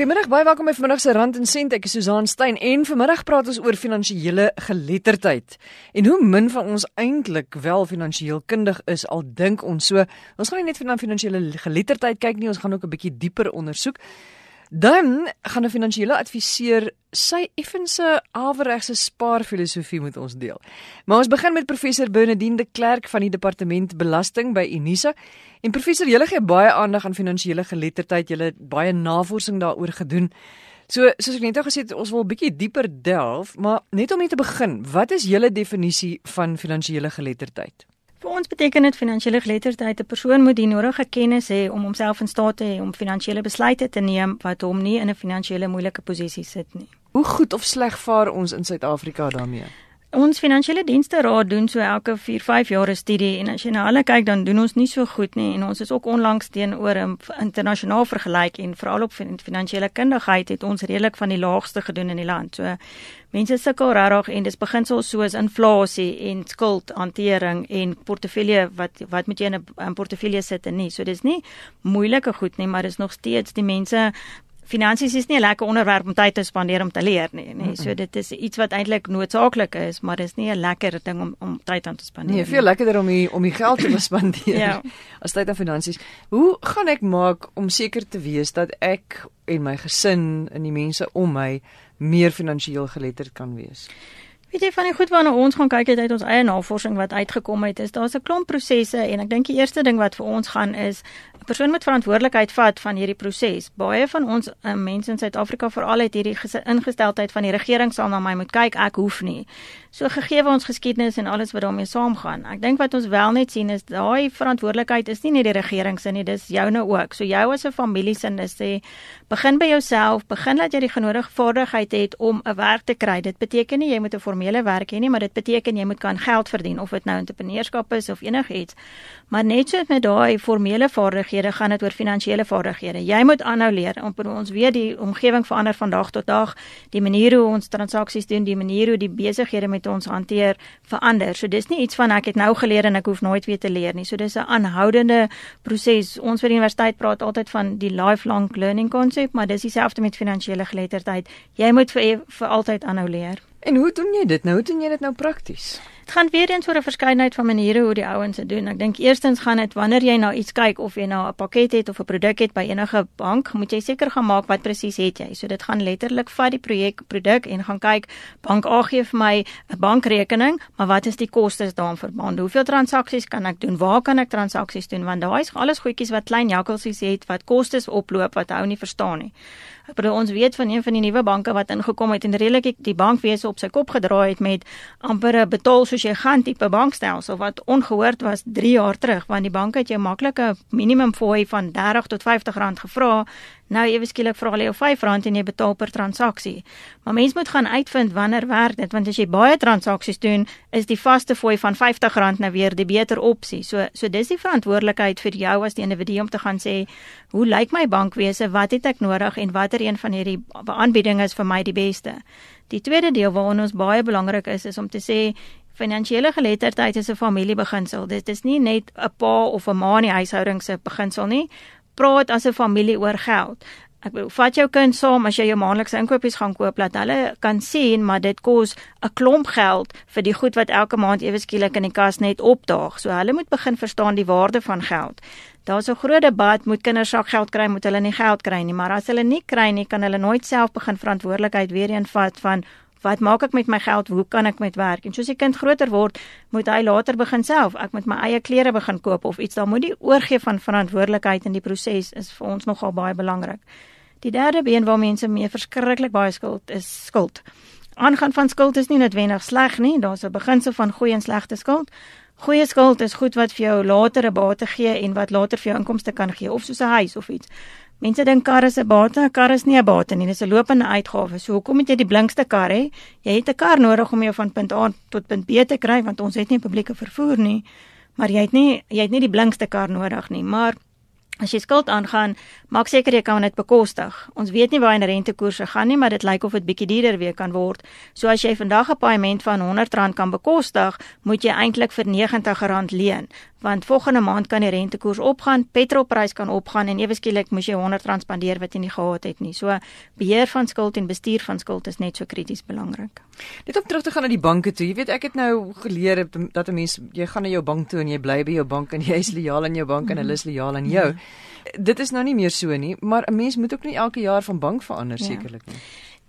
Goeiemôre, baie welkom by vanmiddag se Rand en Sent. Ek is Susan Stein en vanmiddag praat ons oor finansiële geletterdheid en hoe min van ons eintlik wel finansiëel kundig is al dink ons so. Ons gaan nie net na finansiële geletterdheid kyk nie, ons gaan ook 'n bietjie dieper ondersoek. Dan gaan 'n finansiële adviseur sy effense averegse spaarfilosofie met ons deel. Maar ons begin met professor Bernardine de Klerk van die departement belasting by Unisa. En professor, julle gee baie aandag aan finansiële geletterdheid. Julle het baie navorsing daaroor gedoen. So, soos ek net al gesê het, ons wil 'n bietjie dieper delf, maar net om net te begin, wat is julle definisie van finansiële geletterdheid? Vir ons beteken dit finansiële geletterdheid 'n persoon moet die nodige kennis hê om homself in staat te hê om finansiële besluite te neem wat hom nie in 'n finansiële moeilike posisie sit nie. Hoe goed of sleg vaar ons in Suid-Afrika daarmee? Ons finansiële dienste raad doen so elke 4-5 jaar 'n studie en as jy na hulle kyk dan doen ons nie so goed nie en ons is ook onlangs teenoor 'n internasionaal vergelyk en veral op finansiële kundigheid het ons redelik van die laagste gedoen in die land. So mense sukkel regtig en dis beginsels soos inflasie en skuldhantering en portefeulje wat wat moet jy in 'n portefeulje sit en nie. So dis nie moeilike goed nie, maar dis nog steeds die mense finansies is nie 'n lekker onderwerp om tyd te spandeer om te leer nie, nê. So dit is iets wat eintlik noodsaaklik is, maar dis nie 'n lekker ding om om tyd aan te spandeer nee, nie. Nee, veel lekkerder om die, om die geld te spandeer ja. as tyd aan finansies. Hoe gaan ek maak om seker te wees dat ek en my gesin en die mense om my meer finansiëel geletterd kan wees? Weet jy van die goed waarna ons gaan kyk het uit ons eie navorsing wat uitgekom het is daar's 'n klomp prosesse en ek dink die eerste ding wat vir ons gaan is 'n persoon moet verantwoordelikheid vat van hierdie proses. Baie van ons uh, mense in Suid-Afrika veral het hierdie ingesteldheid van die regering sal na my moet kyk, ek hoef nie. So gegee ons geskiedenis en alles wat daarmee saamgaan. Ek dink wat ons wel net sien is daai verantwoordelikheid is nie net die regering se nie, dis joune ook. So jou as 'n familie se is sê begin by jouself, begin dat jy die genodige vaardigheid het om 'n werk te kry. Dit beteken nie jy moet 'n formele werk hê nie, maar dit beteken jy moet kan geld verdien of dit nou entrepreneurskap is of enigiets. Maar net so met daai formele vaardighede gaan dit oor finansiële vaardighede. Jy moet aanhou leer. Ons weet die omgewing verander van dag tot dag. Die manier hoe ons transaksies doen, die manier hoe die besighede met ons hanteer verander. So dis nie iets van ek het nou geleer en ek hoef nooit weer te leer nie. So dis 'n aanhoudende proses. Ons by die universiteit praat altyd van die lifelong learning konsep, maar dis dieselfde met finansiële geletterdheid. Jy moet vir vir altyd aanhou leer. En hoe doen jy dit nou? Hoe doen jy dit nou prakties? Dit gaan weer eens oor 'n verskeidenheid van maniere hoe die ouens dit doen. Ek dink eerstens gaan dit wanneer jy nou iets kyk of jy nou 'n pakket het of 'n produk het by enige bank, moet jy seker gaan maak wat presies het jy. So dit gaan letterlik vat die projek produk en gaan kyk, bank A gee vir my 'n bankrekening, maar wat is die kostes daaraan verband? Hoeveel transaksies kan ek doen? Waar kan ek transaksies doen? Want daai is alles goedjies wat klein jakkalsies het wat kostes oploop wat hou nie verstaan nie. Bedoel ons weet van een van die nuwe banke wat ingekom het en redelik die bankwese op sy kop gedraai het met amper 'n betaal soos jy gaan tipe bankstelsel wat ongehoord was 3 jaar terug. Want die bank het jou maklike minimum fooi van 30 tot 50 rand gevra Nou ewe skielik vra hulle jou R5 en jy betaal per transaksie. Maar mens moet gaan uitvind wanneer werk dit want as jy baie transaksies doen, is die vaste fooi van R50 nou weer die beter opsie. So so dis die verantwoordelikheid vir jou as die individu om te gaan sê, hoe lyk my bankwese? Wat het ek nodig en watter een van hierdie aanbiedinge is vir my die beste? Die tweede deel waarna ons baie belangrik is is om te sê Finansiële geletterdheid is 'n familiebeginsel. Dit is nie net 'n pa of 'n ma in die huishouding se beginsel nie, praat as 'n familie oor geld. Ek bedoel, vat jou kind saam as jy jou maandelikse inkopies gaan koop, laat hulle kan sien maar dit kos 'n klomp geld vir die goed wat elke maand ewe skielik in die kas net opdaag. So hulle moet begin verstaan die waarde van geld. Daar's 'n groot debat, moet kinders sak geld kry, moet hulle nie geld kry nie, maar as hulle nie kry nie, kan hulle nooit self begin verantwoordelikheid weer een vat van Wat maak ek met my geld? Hoe kan ek met werk? En soos die kind groter word, moet hy later begin self. Ek moet my eie klere begin koop of iets. Dan moet die oorgee van verantwoordelikheid in die proses is vir ons nogal baie belangrik. Die derde been waar mense mee verskriklik baie skuld is skuld. Aangaan van skuld is nie noodwendig sleg nie. Daar's 'n beginsel van goeie en slegte skuld. Goeie skuld is goed wat vir jou later 'n bate gee en wat later vir jou inkomste kan gee of soos 'n huis of iets. Mense dink kar is 'n bate, 'n kar is nie 'n bate nie, dis 'n lopende uitgawe. So hoekom moet jy die blinkste kar hê? Jy het 'n kar nodig om jou van punt A tot punt B te kry want ons het nie publieke vervoer nie. Maar jy het nie jy het nie die blinkste kar nodig nie, maar As jy skuld aangaan, maak seker jy kan dit bekostig. Ons weet nie waar die rentekoerse gaan nie, maar dit lyk of dit bietjie duurder weer kan word. So as jy vandag 'n paaiement van R100 kan bekostig, moet jy eintlik vir R90 leen, want volgende maand kan die rentekoers opgaan, petrolprys kan opgaan en ewe skielik moet jy R100 spandeer wat jy nie gehad het nie. So beheer van skuld en bestuur van skuld is net so krities belangrik. Net om terug te gaan na die banke toe. Jy weet ek het nou geleer dat 'n mens jy gaan na jou bank toe en jy bly by jou bank en jy is lojaal aan jou bank en hulle is lojaal aan jou. Mm -hmm dit is nou nie meer so nie, maar 'n mens moet ook nie elke jaar van bank verander ja. sekerlik nie.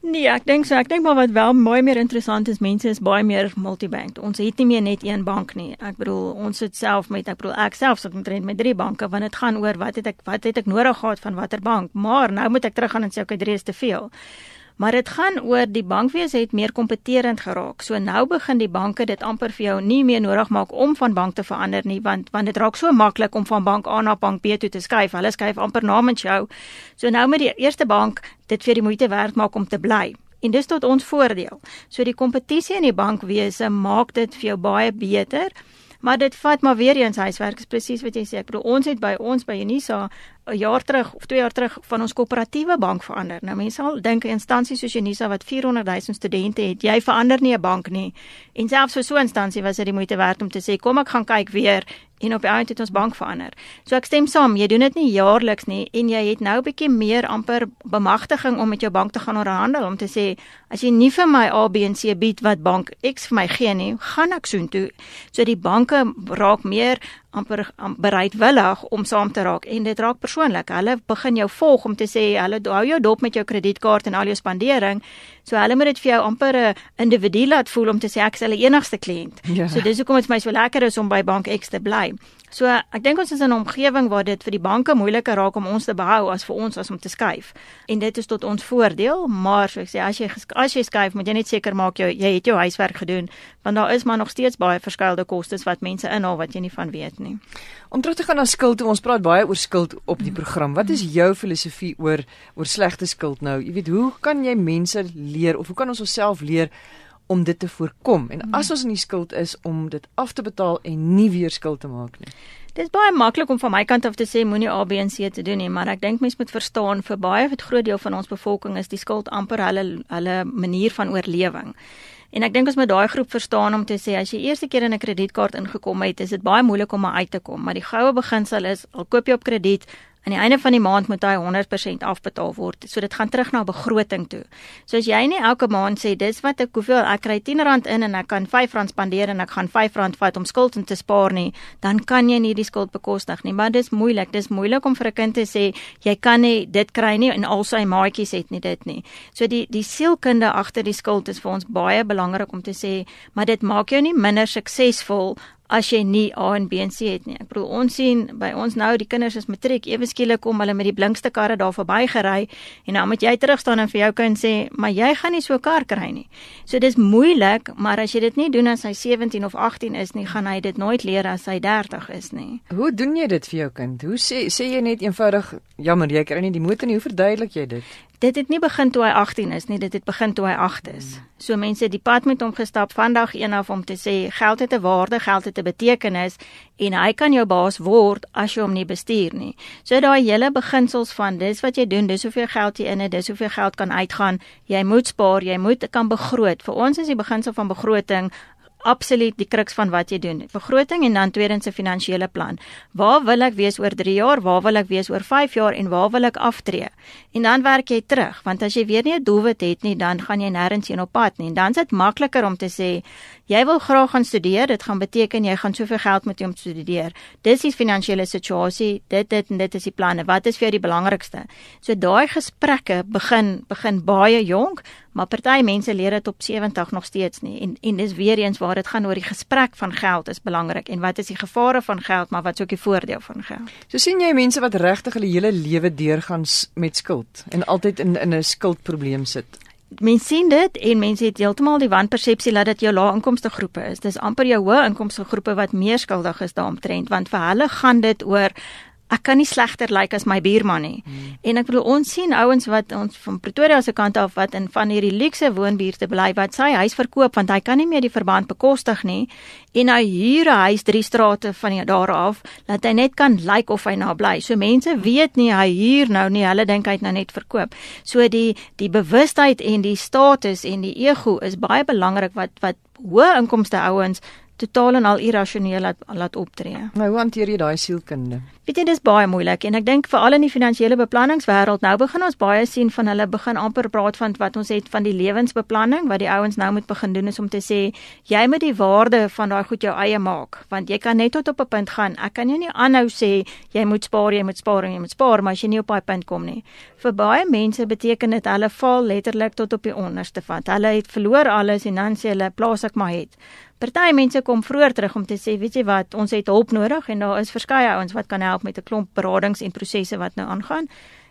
Nee, ek dink so. Ek dink maar wat wel baie meer interessant is, mense is baie meer multibank. Ons het nie meer net een bank nie. Ek bedoel, ons sit self met ek bedoel ek self sit omtrent met drie banke want dit gaan oor wat het ek wat het ek nodig gehad van watter bank. Maar nou moet ek teruggaan en sê okay, drie is te veel. Maar dit gaan oor die bankwese het meer kompeterend geraak. So nou begin die banke dit amper vir jou nie meer nodig maak om van bank te verander nie, want want dit raak so maklik om van bank A na bank B toe te skuif. Hulle skuif amper namens jou. So nou met die eerste bank dit vir die moeite werd maak om te bly. En dis tot ons voordeel. So die kompetisie in die bankwese maak dit vir jou baie beter. Maar dit vat maar weer eens huiswerk is presies wat jy sê. Ek bedoel ons het by ons by Unisa 'n jaar terug of 2 jaar terug van ons koöperatiewe bank verander. Nou mense sal dink 'n instansie soos Unisa wat 400 000 studente het, jy verander nie 'n bank nie. En selfs vir so 'n instansie was dit die moeite werd om te sê kom ek gaan kyk weer en op die einde het ons bank verander. So ek stem saam, jy doen dit nie jaarliks nie en jy het nou 'n bietjie meer amper bemagtiging om met jou bank te gaan onderhandel om te sê as jy nie vir my A B en C bied wat bank X vir my gee nie, gaan ek soontoe. So die banke raak meer amper bereidwillig om saam te raak en dit raak persoonlik. Hulle begin jou volg om te sê hulle hou jou dop met jou kredietkaart en al jou spandering. So hulle moet dit vir jou amper 'n individu laat voel om te sê ek is hulle enigste kliënt. Ja. So dis hoekom dit vir my so lekker is om by Bank X te bly. So ek dink ons is in 'n omgewing waar dit vir die banke moeiliker raak om ons te behou as vir ons as om te skuif. En dit is tot ons voordeel, maar so ek sê as jy as jy skuif, moet jy net seker maak jy jy het jou huiswerk gedoen, want daar is maar nog steeds baie verskeidelde kostes wat mense inhaal wat jy nie van weet nie. Om terug te gaan na skuld, ons praat baie oor skuld op die program. Wat is jou filosofie oor oor slegte skuld nou? Jy weet, hoe kan jy mense leer of hoe kan ons onsself leer om dit te voorkom en hmm. as ons in die skuld is om dit af te betaal en nie weer skuld te maak nie. Dit is baie maklik om van my kant af te sê moenie A B en C te doen nie, maar ek dink mense moet verstaan vir baie of 'n groot deel van ons bevolking is die skuld amper hulle hulle manier van oorlewing. En ek dink ons moet daai groep verstaan om te sê as jy eerste keer in 'n kredietkaart ingekom het, is dit baie moeilik om uit te kom, maar die goue beginsel is al koop jy op krediet, aan die einde van die maand moet hy 100% afbetaal word. So dit gaan terug na begroting toe. So as jy nie elke maand sê dis wat ek hoeveel ek kry R10 in en ek kan R5 spandeer en ek gaan R5 vat om skuld in te spaar nie, dan kan jy nie die skuld bekostig nie. Maar dis moeilik. Dis moeilik om vir 'n kind te sê jy kan nie dit kry nie en al sy maatjies het nie dit nie. So die die sielkunde agter die skuld is vir ons baie belangrik om te sê, maar dit maak jou nie minder suksesvol as jy nie A en B en C het nie. Ek bedoel ons sien by ons nou die kinders is matriek ewe skielik kom hulle met die blinkste karre daar verbygery en nou moet jy terug staan en vir jou kind sê maar jy gaan nie so 'n kar kry nie. So dis moeilik, maar as jy dit nie doen as hy 17 of 18 is nie, gaan hy dit nooit leer as hy 30 is nie. Hoe doen jy dit vir jou kind? Hoe sê sê jy net eenvoudig jammer jy kry nie die motor nie. Hoe verduidelik jy dit? Dit het nie begin toe hy 18 is nie, dit het begin toe hy 8 is. So mense die pad met hom gestap vandag een af om te sê geld het 'n waarde, geld het 'n betekenis en hy kan jou baas word as jy hom nie bestuur nie. So daai hele beginsels van dis wat jy doen, dis hoeveel geld jy in het, dis hoeveel geld kan uitgaan. Jy moet spaar, jy moet kan begroot. Vir ons is die beginsel van begroting absoluut die kruks van wat jy doen. Begroting en dan tweedens 'n finansiële plan. Waar wil ek wees oor 3 jaar? Waar wil ek wees oor 5 jaar en waar wil ek aftree? En dan werk jy terug, want as jy weer nie 'n doelwit het nie, dan gaan jy nêrens heen op pad nie. En dan is dit makliker om te sê, jy wil graag gaan studeer, dit gaan beteken jy gaan soveel geld moet hê om te studeer. Dis die finansiële situasie, dit dit en dit is die planne. Wat is vir jou die belangrikste? So daai gesprekke begin begin baie jonk, maar party mense leer dit op 70 nog steeds nie. En en dis weer eens waar dit gaan oor die gesprek van geld is belangrik en wat is die gevare van geld, maar wat is ook die voordeel van geld? So sien jy mense wat regtig hulle hele lewe deurgaan met skuld en altyd in in 'n skuldprobleem sit. Mense sien dit en mense het heeltemal die wanpersepsie dat dit jou lae inkomste groepe is. Dis amper jou hoë inkomste groepe wat meer skuldig is daaromtrent want vir hulle gaan dit oor ek kan nie slegter lyk like as my buurman nie. Hmm. En ek bedoel ons sien ouens wat ons van Pretoria se kant af wat in van hierdie luukse woonbuurte bly wat sy huis verkoop want hy kan nie meer die verband bekostig nie en hy huur 'n huis drie strate van daar af dat hy net kan lyk like of hy nou bly. So mense weet nie hy huur nou nie, hulle dink hy het nou net verkoop. So die die bewustheid en die status en die ego is baie belangrik wat wat hoë inkomste ouens totaal en al irrasioneel laat laat optree. Nou hoe hanteer jy daai sielkunde? Weet jy dis baie moeilik en ek dink veral in die finansiële beplanningswêreld nou begin ons baie sien van hulle begin amper praat van wat ons het van die lewensbeplanning wat die ouens nou moet begin doen is om te sê jy moet die waarde van daai goed jou eie maak want jy kan net tot op 'n punt gaan. Ek kan jou nie aanhou sê jy moet spaar, jy moet spaar en jy moet spaar maar as jy nie op daai punt kom nie. Vir baie mense beteken dit hulle val letterlik tot op die onderste van. Hulle het verloor alles en dan sê hulle plaas ek maar het. Party mense kom vroeër terug om te sê, weet jy wat, ons het hulp nodig en daar is verskeie ouens wat kan help met 'n klomp beradings en prosesse wat nou aangaan.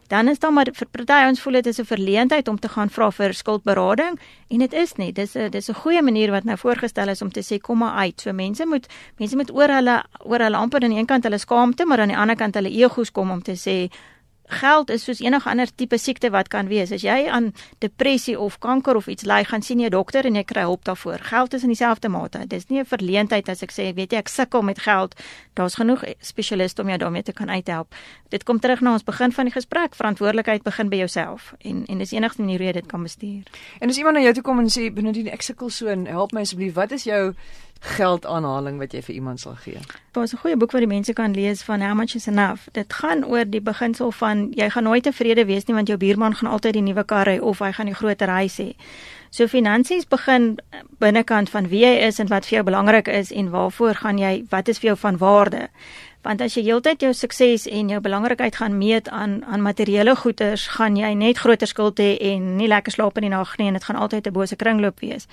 Dan is daar maar vir party ouens voel dit is 'n verleentheid om te gaan vra vir skuldberading en dit is nie. Dis 'n dis 'n goeie manier wat nou voorgestel is om te sê kom maar uit. So mense moet mense moet oor hulle oor hulle amper aan die een kant hulle skaamte, maar aan die ander kant hulle egos kom om te sê geld is soos enige ander tipe siekte wat kan wees. As jy aan depressie of kanker of iets ly, gaan sien jy 'n dokter en jy kry hulp daarvoor. Geld is in dieselfde mate. Dis nie 'n verleentheid as ek sê, weet jy, ek sukkel met geld. Daar's genoeg spesialiste om jou daarmee te kan uithelp. Dit kom terug na ons begin van die gesprek. Verantwoordelikheid begin by jouself en en dis enigste manier hoe jy dit kan bestuur. En as iemand na jou toe kom en sê, "Benodie, ek sukkel so en help my asseblief. Wat is jou geldaanhaling wat jy vir iemand sal gee. Daar's 'n goeie boek wat die mense kan lees van How much is enough. Dit gaan oor die beginsel van jy gaan nooit tevrede wees nie want jou buurman gaan altyd die nuwe kar hê of hy gaan die groter huis hê. So finansies begin binnekant van wie jy is en wat vir jou belangrik is en waarvoor gaan jy wat is vir jou van waarde want as jy heeltyd jou sukses en jou belangrikheid gaan meet aan aan materiële goederes, gaan jy net groter skuld hê en nie lekker slaap in die nag nie en dit gaan altyd 'n bose kringloop wees.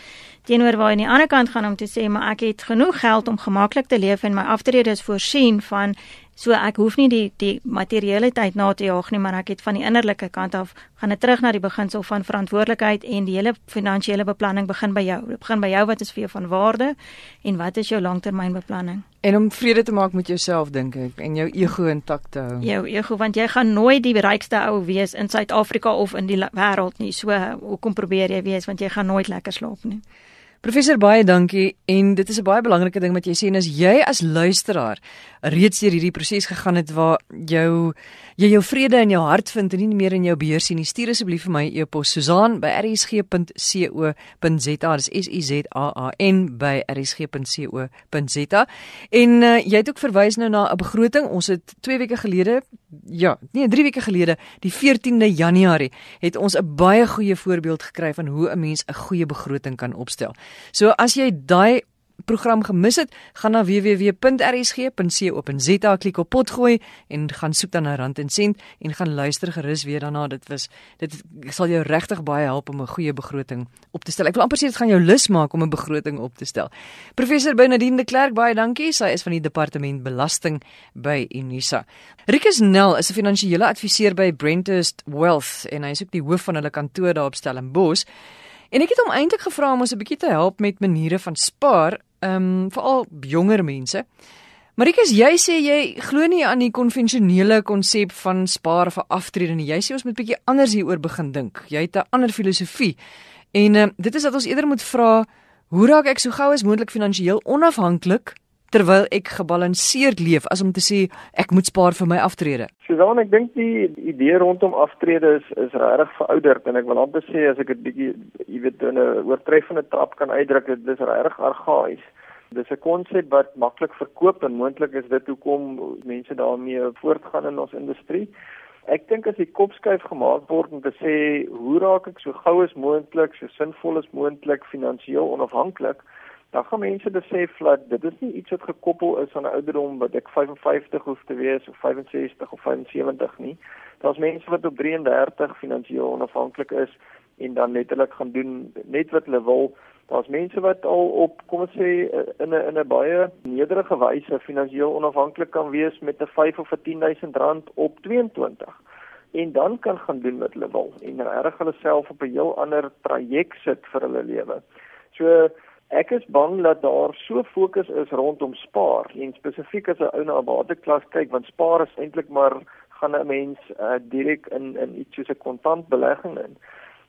Teenoor waar jy aan die ander kant gaan om te sê, maar ek het genoeg geld om gemaklik te leef en my aftrede is voorsien van So ek hoef nie die die materiële tyd na te jaag nie, maar ek het van die innerlike kant af gaan dit terug na die beginsel van verantwoordelikheid en die hele finansiële beplanning begin by jou. Dit begin by jou wat is vir jou van waarde en wat is jou langtermynbeplanning? En om vrede te maak met jouself dink ek en jou ego intak te hou. Jou ego want jy gaan nooit die rykste ou wees in Suid-Afrika of in die wêreld nie. So hoekom probeer jy wees want jy gaan nooit lekker slaap nie. Professor baie dankie en dit is 'n baie belangrike ding wat jy sê en as jy as luisteraar reeds deur hierdie proses gegaan het waar jou jy jou vrede in jou hart vind en nie meer in jou beheer sien nie, stuur asseblief vir my e-pos Susan by rsg.co.za. Dis S U Z A A N by rsg.co.za. En uh, jy het ook verwys nou na 'n begroting. Ons het 2 weke gelede, ja, nee, 3 weke gelede, die 14de Januarie, het ons 'n baie goeie voorbeeld gekry van hoe 'n mens 'n goeie begroting kan opstel. So as jy daai program gemis het, gaan na www.rsg.co.za, klik op potgooi en gaan soek dan na rand en sent en gaan luister gerus weer daarna. Dit was dit sal jou regtig baie help om 'n goeie begroting op te stel. Ek wil amper sê dit gaan jou lus maak om 'n begroting op te stel. Professor Bernardine de Klerk, baie dankie. Sy is van die departement belasting by Unisa. Rikus Nel is 'n finansiële adviseur by Brentest Wealth en hy is ook die hoof van hulle kantoor daar op Stellenbosch. En ek het hom eintlik gevra om ons 'n bietjie te help met maniere van spaar, ehm um, veral jonger mense. Marikus, jy sê jy glo nie aan die konvensionele konsep van spaar vir aftrede nie. Jy sê ons moet bietjie anders hieroor begin dink. Jy het 'n ander filosofie. En ehm uh, dit is dat ons eerder moet vra, hoe raak ek so gou as moontlik finansiëel onafhanklik terwyl ek gebalanseerd leef as om te sê ek moet spaar vir my aftrede. Susan, ek dink die idee rondom aftrede is is regtig verouderd en ek wil amper sê as ek dit bietjie jy weet in 'n oortreffende trap kan uitdruk, dit is regtig argaïs. Dis 'n konsep wat maklik verkoop en moontlik is dit hoekom mense daarmee voortgaan in ons industrie. Ek dink as die kopskuif gemaak word om te sê hoe raak ek so gou as moontlik, so sinvol as moontlik finansiëel onafhanklik, dan gaan mense besef dat dit is nie iets wat gekoppel is aan 'n ouderdom wat ek 55 hoef te wees of 65 of 75 nie. Daar's mense wat op 33 finansiëel onafhanklik is en dan letterlik gaan doen net wat hulle wil. Daar's mense wat al op kom ons sê in 'n in 'n baie nederige wyse finansiëel onafhanklik kan wees met 'n 5 of 'n 10000 rand op 22 en dan kan gaan doen wat hulle wil en regtig hulle self op 'n heel ander traject sit vir hulle lewe. So Ek is bang dat daar so fokus is rondom spaar en spesifiek as 'n ou na 'n waterklas kyk want spaar is eintlik maar gaan 'n mens uh, direk in in iets soos 'n kontant belegging in.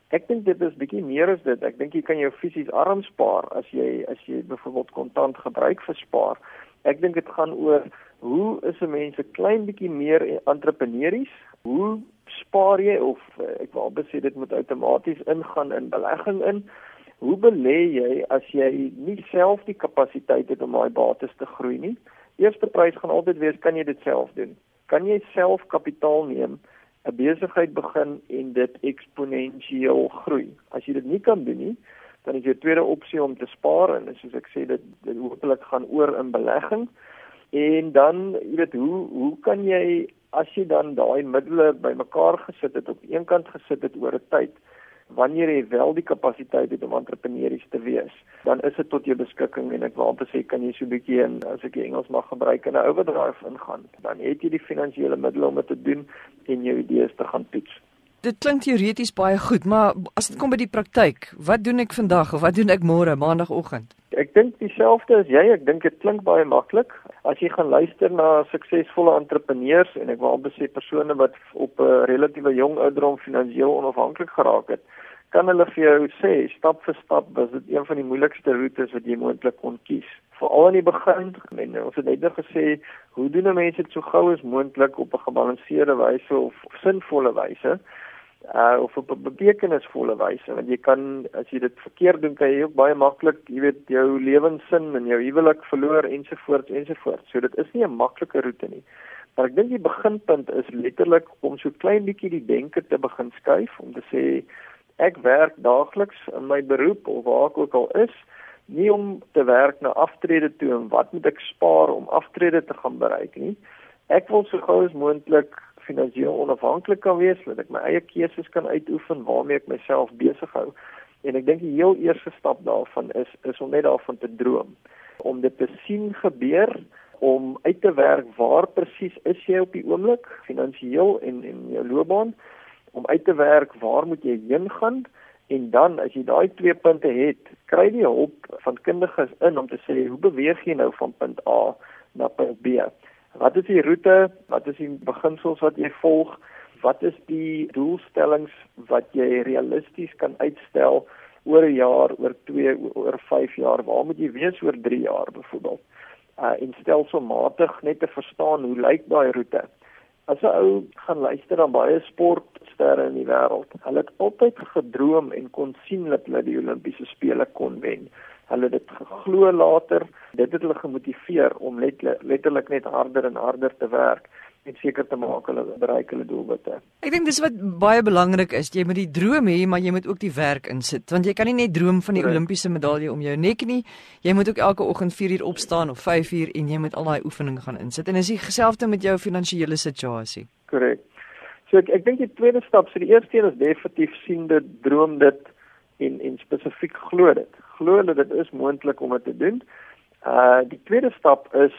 Ek dink dit is bietjie meer as dit. Ek dink jy kan jou fisies arm spaar as jy as jy byvoorbeeld kontant gebruik vir spaar. Ek dink dit gaan oor hoe is 'n mens 'n klein bietjie meer entrepreneurs? Hoe spaar jy of uh, ek wil besê dit moet outomaties ingaan in belegging in? Hoe belê jy as jy nie self die kapasiteit het om daai bates te groei nie? Eerste prys gaan altyd wees kan jy dit self doen? Kan jy self kapitaal neem? 'n besigheid begin en dit eksponensieel groei. As jy dit nie kan doen nie, dan is jou tweede opsie om te spaar en soos ek sê dit dit hopelik gaan oor in belegging. En dan, jy weet, hoe hoe kan jy as jy dan daai middele bymekaar gesit het op een kant gesit het oor 'n tyd wanneer jy wel die kapasiteit het om entrepreneurs te wees, dan is dit tot jou beskikking en ek wil amper sê kan jy so 'n bietjie in as ek Engels mag gebruik in 'n overdrive ingaan. Dan het jy die finansiële middele om dit te doen en jou idees te gaan toets. Dit klink teoreties baie goed, maar as dit kom by die praktyk, wat doen ek vandag of wat doen ek môre, maandagooggend? Ek dink dieselfde as jy, ek dink dit klink baie maklik. As jy gaan luister na suksesvolle entrepreneurs en ek wil amper sê persone wat op 'n relatiewe jong ouderdom finansiëel onafhanklik geraak het, kan hulle vir jou sê stap vir stap was dit een van die moeilikste roetes wat jy moontlik kon kies. Veral aan die begin, en ons het net gesê, hoe doen mense dit so gou as moontlik op 'n gebalanseerde wyse of sinvolle wyse? Uh of op 'n betekenisvolle wyse want jy kan as jy dit verkeerd doen kan jy ook baie maklik jy weet jou lewenssin en jou huwelik verloor ensovoorts ensovoorts so dit is nie 'n maklike roete nie. Maar ek dink die beginpunt is letterlik om so klein bietjie die denke te begin skuif om te sê ek werk daagliks in my beroep of waar ek ook al is, nie om te werk na aftrede toe en wat moet ek spaar om aftrede te gaan bereik nie. Ek wil so gou as moontlik finansiëel onafhanklik kan wees, dat ek my eie keuses kan uitoefen waarmee ek myself besig hou. En ek dink die heel eerste stap daarvan is is om net daarvan te droom, om dit te sien gebeur om uit te werk waar presies is jy op die oomblik finansiëel en en jou loopbaan om uit te werk waar moet jy heen gaan en dan as jy daai twee punte het, kry jy hulp van kundiges in om te sê hoe beweeg jy nou van punt A na punt B? Wat is die roete? Wat is die beginsels wat jy volg? Wat is die doelstellings wat jy realisties kan uitstel oor 'n jaar, oor 2, oor 5 jaar? Waar moet jy wees oor 3 jaar byvoorbeeld? Uh en stelselmatig net te verstaan hoe lyk daai roete? As 'n ou gaan luister na baie sportsterre in die wêreld, hulle het altyd gedroom en kon sien dat hulle die Olimpiese spele kon wen. Hulle het dit geglo later, dit het hulle gemotiveer om let, letterlik net harder en harder te werk en seker te maak hulle bereik hulle doelwitte. Ek dink dis wat baie belangrik is. Jy moet die droom hê, maar jy moet ook die werk insit, want jy kan nie net droom van die right. Olimpiese medalje om jou nek nie. Jy moet ook elke oggend 4 uur opstaan of 5 uur en jy moet al daai oefeninge gaan insit. En dis dieselfde met jou finansiële situasie. Korrek. So ek ek dink die tweede stap, so die eerste een is definitief sien dit, droom dit en en spesifiek glo dit. Glo dat dit is moontlik om dit te doen. Uh die tweede stap is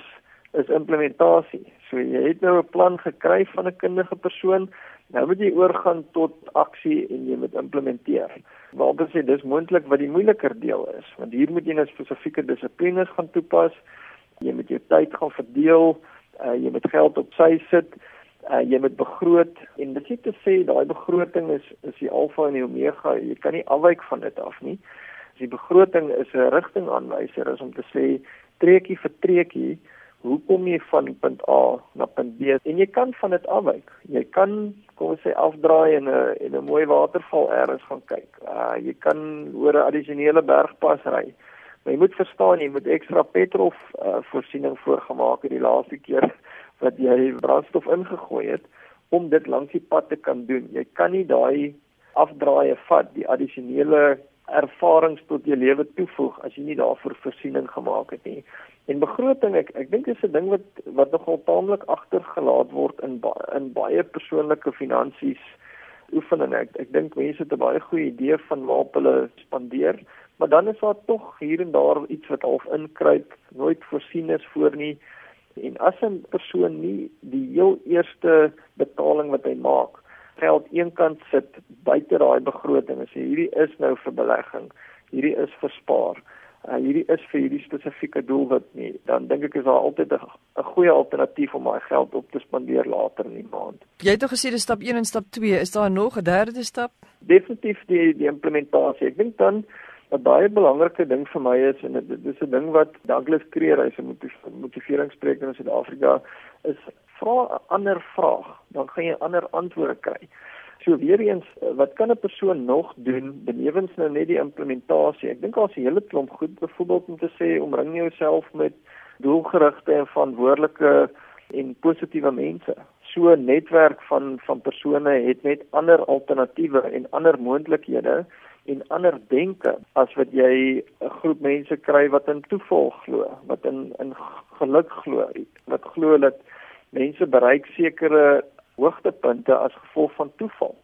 is implementasie. So jy het nou 'n plan gekry van 'n kundige persoon, nou moet jy oorgaan tot aksie en jy moet implementeer. Maar dit sê dis moontlik wat die moeiliker deel is, want hier moet jy nou spesifieke dissiplines gaan toepas. Jy moet jou tyd gaan verdeel, uh, jy moet geld op sy sit, uh, jy moet begroot en dit sê te sê daai begroting is is die alfa en die omega. Jy kan nie afwyk van dit af nie. Die begroting is 'n rigtingaanwyser, is om te sê treukie vir treukie hoe kom jy van punt A na punt B en jy kan van dit afwyk. Jy kan kom ons sê afdraai en 'n en 'n mooi waterval eers gaan kyk. Uh jy kan oor 'n addisionele bergpas ry. Maar jy moet verstaan jy moet ekstra petrol uh, voorsiening voorgemaak het die laaste keer wat jy brandstof ingegooi het om dit langs die pad te kan doen. Jy kan nie daai afdraai vat die addisionele ervarings tot jou lewe toevoeg as jy nie daarvoor voorsiening gemaak het nie. En begroting ek ek dink dit is 'n ding wat wat nogal taamlik agtergelaat word in ba in baie persoonlike finansies oefening. Ek ek dink mense het 'n baie goeie idee van waar hulle spandeer, maar dan is daar tog hier en daar iets wat half inkruip, nooit voorsien is voor nie. En as 'n persoon nie die heel eerste betaling wat hy maak, geld eenkant sit buite daai begroting en sê hierdie is nou vir belegging, hierdie is vir spaar uh, hierdie is vir hierdie spesifieke doelwit nie, dan dink ek is daar altyd 'n goeie alternatief om daai geld op te spandeer later in die maand. Jy het tog gesê dis stap 1 en stap 2, is daar nog 'n derde stap? Definitief die die implementasie. Ek dink dan 'n baie belangrike ding vir my is en dit is 'n ding wat Douglas Creer hy se motiveringsspreker in Suid-Afrika is vra 'n ander vraag, dan gaan jy 'n ander antwoord kry. So weer eens, wat kan 'n persoon nog doen benewens nou net die implementasie? Ek dink daar's 'n hele klomp goed, byvoorbeeld om te sê omring jouself met doelgerigte en verantwoordelike en positiewe mense. So 'n netwerk van van persone het net ander alternatiewe en ander moontlikhede en ander denke as wat jy 'n groep mense kry wat in toeval glo, wat in in geluk glo, wat glo dat mense bereik sekere hoogtepunte as gevolg van toeval.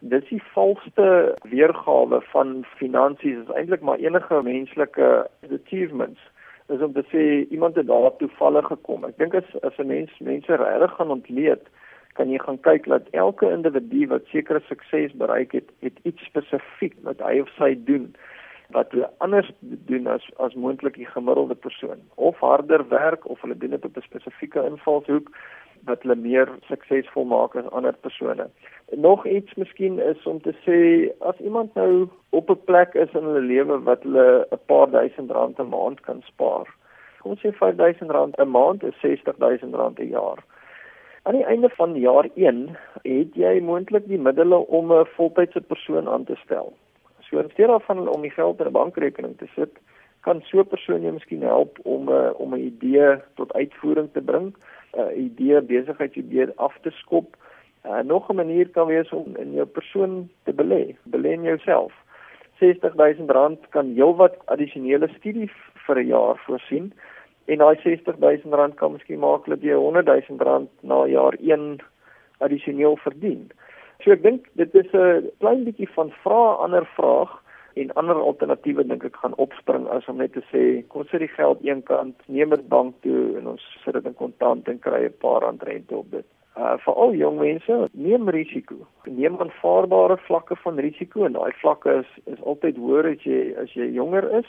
Dis die valste weergawe van finansies is eintlik maar enige menslike achievements is om te sê iemand het daar toevallig gekom. Ek dink as as 'n mens mense regtig gaan ontleed, kan jy gaan kyk dat elke individu wat sekere sukses bereik het, het iets spesifiek wat hy of sy doen wat hulle anders doen as as moontlik die gemiddelde persoon of harder werk of hulle doen dit op 'n spesifieke invalshoek wat hulle meer suksesvol maak as ander persone. Nog iets miskien is om te sê as iemand nou op 'n plek is in hulle lewe wat hulle 'n paar duisend rand 'n maand kan spaar. Kom ons sê 5000 rand 'n maand is 60000 rand 'n jaar. Aan die einde van jaar 1 het jy moontlik die middele om 'n voltydse persoon aan te stel. So in steede daarvan om die geld in 'n bankrekening te sit, kan so 'n persoon jou miskien help om 'n uh, om 'n idee tot uitvoering te bring 'n uh, idee besigheidsidee af te skop. Uh, nog 'n manier kan wees om in jou persoon te belê, belê in jouself. R60000 kan heelwat addisionele studie vir 'n jaar voorsien en daai R60000 kan miskien maak dat jy R100000 na jaar 1 addisioneel verdien. So ek dink dit is 'n klein bietjie van vra ander vraag en ander alternatiewe dink ek gaan opspring as om net te sê kom sit die geld eenkant neem dit bank toe en ons sit dit in kontant en kry 'n paar rand rente op dit. Uh vir al jong mense neem risiko. Neem aanvaarbare vlakke van risiko en daai vlakke is is altyd hoër as jy as jy jonger is.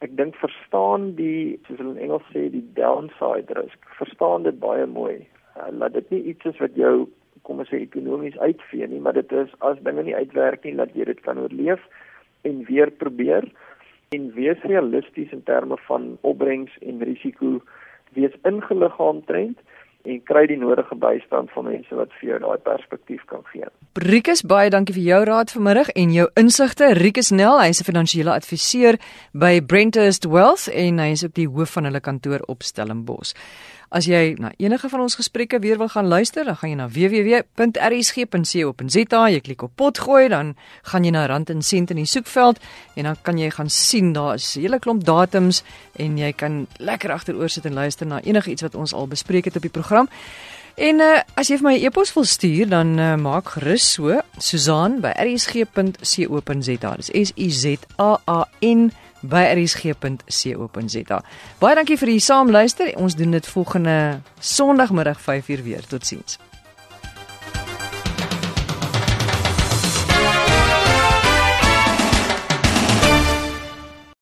Ek dink verstaan die soos hulle in Engels sê die downside risk. Verstaan dit baie mooi. Uh, laat dit nie iets is wat jou kom ons sê ekonomies uitvee nie, maar dit is as dinge nie uitwerk nie, laat jy dit kan oorleef en weer probeer en wees realisties in terme van opbrengs en risiko wees ingelig aantrend en kry die nodige bystand van mense wat vir jou daai perspektief kan gee. Rikus baie dankie vir jou raad vanmiddag en jou insigte. Rikus Nel, hy is 'n finansiële adviseur by Brenthurst Wealth en hy is ook die hoof van hulle kantoor op Stellenbosch. As jy na enige van ons gesprekke weer wil gaan luister, dan gaan jy na www.rsg.co.za, jy klik op pot gooi, dan gaan jy na rand en sent in die soekveld en dan kan jy gaan sien daar is 'n hele klomp datums en jy kan lekker agteroor sit en luister na enige iets wat ons al bespreek het op die program. En uh, as jy vir my 'n e e-pos wil stuur, dan uh, maak gerus so Susan@rsg.co.za. Dis S U Z A A N by rsg.co.za. Baie dankie vir die saamluister. Ons doen dit volgende Sondagmiddag 5uur weer. Totsiens.